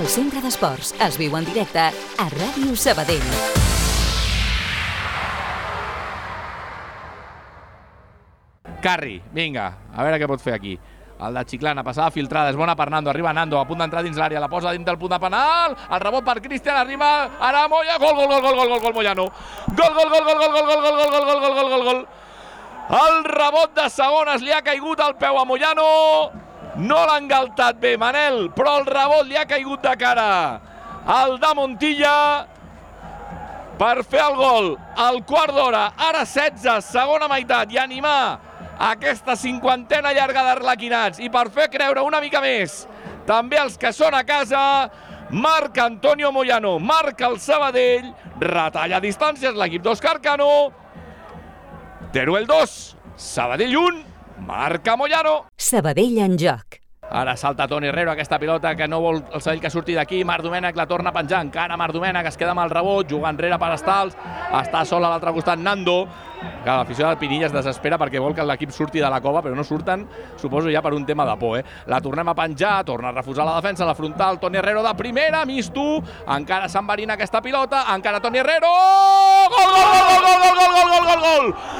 El centre d'esports es viu en directe a Ràdio Sabadell. Carri, vinga, a veure què pot fer aquí. El de Chiclana, passada filtrada, és bona per Nando, arriba Nando, a punt d'entrar dins l'àrea, la posa dins del punt de penal, el rebot per Cristian, arriba, ara Moya, gol, gol, gol, gol, gol, gol, gol, Moyano. Gol, gol, gol, gol, gol, gol, gol, gol, gol, gol, gol, gol, gol, gol, gol. El rebot de segones li ha caigut al peu a Moyano, no l'ha engaltat bé Manel, però el rebot li ha caigut de cara. El de Montilla, per fer el gol. Al quart d'hora, ara 16, segona meitat, i animar aquesta cinquantena llarga d'arlequinats. I per fer creure una mica més també els que són a casa marca Antonio Moyano, marca el Sabadell, retalla distàncies l'equip d'Òscar Cano, Teruel 2, Sabadell 1, marca Moyano. Sabadell en joc. Ara salta Toni Herrero aquesta pilota que no vol el Sabadell que surti d'aquí. Marc Domènech la torna a penjar. Encara Marc Domènech es queda amb el rebot, juga enrere per Estals. Està sol a l'altre costat Nando. Que l'afició del Pinilla es desespera perquè vol que l'equip surti de la cova, però no surten, suposo ja per un tema de por. Eh? La tornem a penjar, torna a refusar la defensa, la frontal, Toni Herrero de primera, Mistu, encara s'enverina aquesta pilota, encara Toni Herrero! Gol, gol, gol, gol, gol, gol, gol, gol, gol, gol!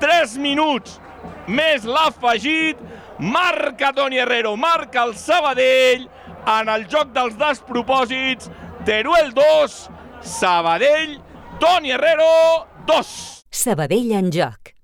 3 minuts més l'afegit, marca Toni Herrero, marca el Sabadell en el joc dels despropòsits, Teruel 2, Sabadell, Toni Herrero 2. Sabadell en joc.